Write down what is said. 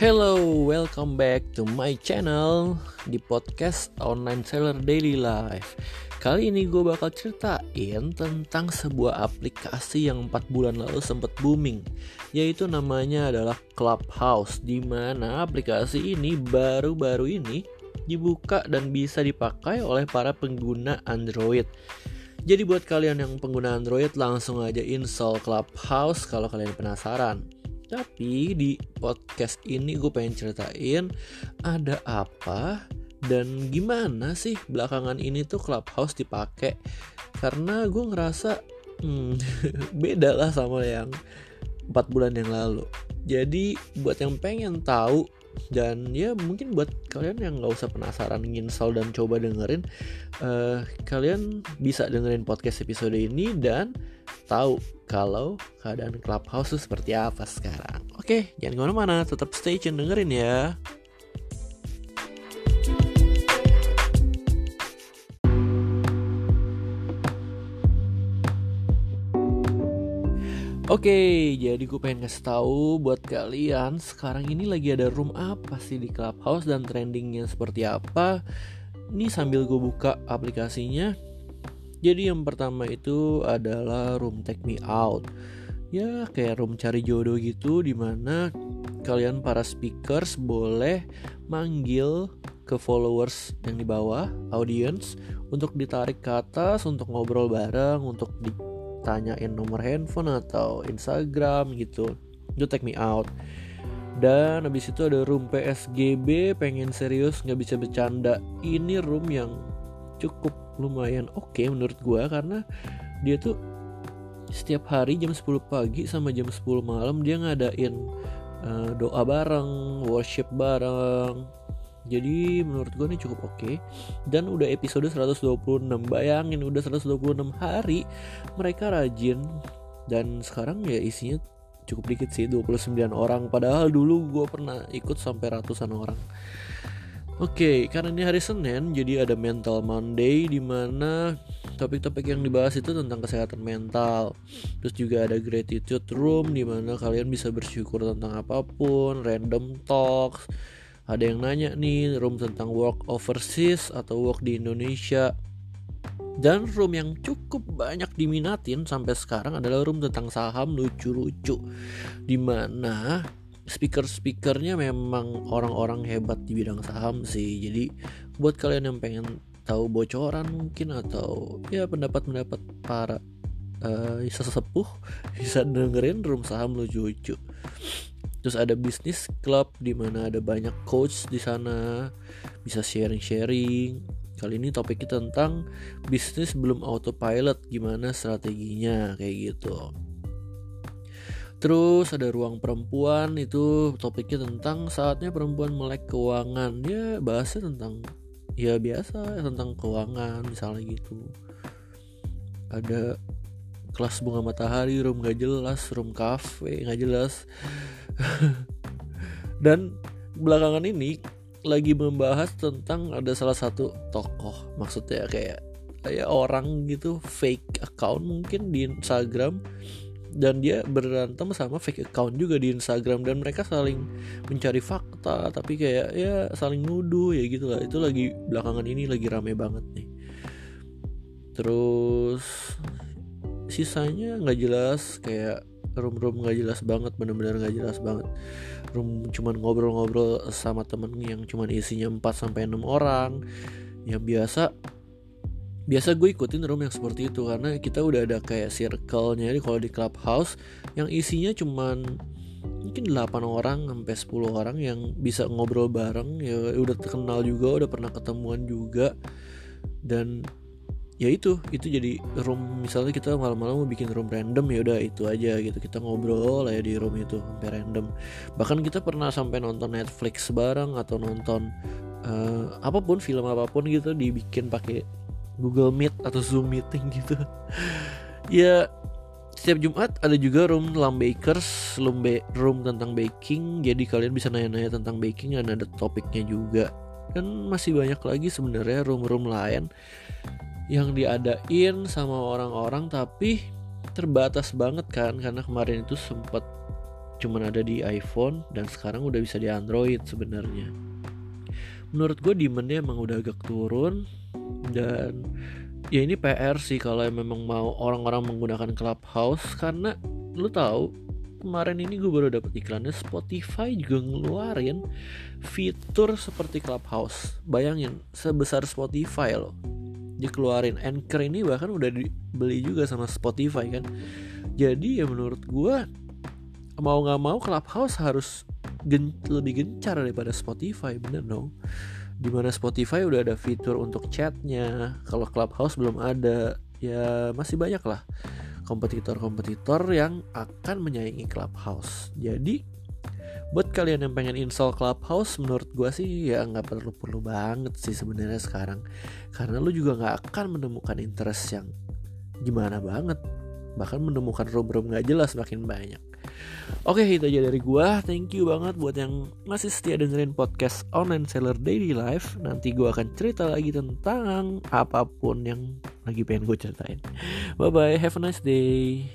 Hello, welcome back to my channel di podcast Online Seller Daily Life. Kali ini gue bakal ceritain tentang sebuah aplikasi yang 4 bulan lalu sempat booming, yaitu namanya adalah Clubhouse, di mana aplikasi ini baru-baru ini dibuka dan bisa dipakai oleh para pengguna Android. Jadi buat kalian yang pengguna Android langsung aja install Clubhouse kalau kalian penasaran. Tapi di podcast ini gue pengen ceritain ada apa dan gimana sih belakangan ini tuh Clubhouse dipakai karena gue ngerasa hmm, beda lah sama yang 4 bulan yang lalu. Jadi buat yang pengen tahu dan ya mungkin buat kalian yang nggak usah penasaran install dan coba dengerin uh, kalian bisa dengerin podcast episode ini dan tahu kalau keadaan clubhouse itu seperti apa sekarang. Oke jangan ke mana-mana tetap stay tune dengerin ya Oke, jadi gue pengen ngasih tahu buat kalian sekarang ini lagi ada room apa sih di Clubhouse dan trendingnya seperti apa. Ini sambil gue buka aplikasinya. Jadi yang pertama itu adalah room Take Me Out. Ya kayak room cari jodoh gitu di mana kalian para speakers boleh manggil ke followers yang di bawah, audience, untuk ditarik ke atas, untuk ngobrol bareng, untuk di tanyain nomor handphone atau Instagram gitu. Itu take me out. Dan habis itu ada room PSGB pengen serius nggak bisa bercanda. Ini room yang cukup lumayan oke okay menurut gue karena dia tuh setiap hari jam 10 pagi sama jam 10 malam dia ngadain uh, doa bareng worship bareng jadi menurut gue ini cukup oke okay. Dan udah episode 126 Bayangin udah 126 hari Mereka rajin Dan sekarang ya isinya cukup dikit sih 29 orang Padahal dulu gue pernah ikut sampai ratusan orang Oke, okay, karena ini hari Senin, jadi ada Mental Monday di mana topik-topik yang dibahas itu tentang kesehatan mental. Terus juga ada Gratitude Room di mana kalian bisa bersyukur tentang apa pun, random talks, ada yang nanya nih room tentang work overseas atau work di Indonesia? Dan room yang cukup banyak diminatin sampai sekarang adalah room tentang saham lucu-lucu. Di mana speaker-speakernya memang orang-orang hebat di bidang saham sih. Jadi buat kalian yang pengen tahu bocoran mungkin atau ya pendapat-pendapat para uh, sesepuh bisa dengerin room saham lucu-lucu terus ada bisnis club di mana ada banyak coach di sana. Bisa sharing-sharing. Kali ini topiknya tentang bisnis belum autopilot gimana strateginya kayak gitu. Terus ada ruang perempuan itu topiknya tentang saatnya perempuan melek keuangan. Ya bahasnya tentang ya biasa tentang keuangan misalnya gitu. Ada kelas bunga matahari room gak jelas room cafe gak jelas dan belakangan ini lagi membahas tentang ada salah satu tokoh maksudnya kayak kayak orang gitu fake account mungkin di Instagram. Dan dia berantem sama fake account juga di Instagram. Dan mereka saling mencari fakta tapi kayak ya saling nuduh ya gitu lah. Itu lagi belakangan ini lagi rame banget nih. Terus sisanya nggak jelas kayak room-room nggak jelas banget bener-bener nggak jelas banget. Room cuman ngobrol-ngobrol sama temen yang cuman isinya 4 sampai enam orang. Yang biasa biasa gue ikutin room yang seperti itu karena kita udah ada kayak circle-nya kalau di clubhouse yang isinya cuman mungkin 8 orang sampai 10 orang yang bisa ngobrol bareng. Ya udah terkenal juga udah pernah ketemuan juga. Dan ya itu itu jadi room misalnya kita malam-malam mau bikin room random ya udah itu aja gitu kita ngobrol lah ya di room itu sampai random. Bahkan kita pernah sampai nonton Netflix bareng atau nonton uh, apa pun film apa pun gitu dibikin pakai Google Meet atau Zoom meeting gitu. Ya setiap Jumat ada juga room Lambakers room, room tentang baking. Jadi kalian bisa nanya-nanya tentang baking dan ada topiknya juga dan masih banyak lagi sebenarnya room-room lain yang diadain sama orang-orang tapi terbatas banget kan karena kemarin itu sempat cuman ada di iPhone dan sekarang udah bisa di Android sebenarnya. Menurut gue demandnya emang udah agak turun dan ya ini PR sih kalau memang mau orang-orang menggunakan Clubhouse karena lu tahu kemarin ini gue baru dapet iklannya Spotify juga ngeluarin fitur seperti Clubhouse. Bayangin sebesar Spotify loh dikeluarin. Anchor ini bahkan udah dibeli juga sama Spotify kan? Jadi ya menurut gue mau nggak mau Clubhouse harus gen lebih gencar daripada Spotify bener dong. Di mana Spotify udah ada fitur untuk chatnya. Kalau Clubhouse belum ada ya masih banyak lah kompetitor-kompetitor yang akan menyaingi Clubhouse. Jadi buat kalian yang pengen install Clubhouse menurut gue sih ya nggak perlu perlu banget sih sebenarnya sekarang. Karena lu juga nggak akan menemukan interest yang gimana banget. Bahkan menemukan room-room nggak jelas makin banyak. Oke itu aja dari gua. Thank you banget buat yang masih setia dengerin podcast Online Seller Daily Life. Nanti gua akan cerita lagi tentang apa pun yang lagi pengen gue ceritain. Bye bye have a nice day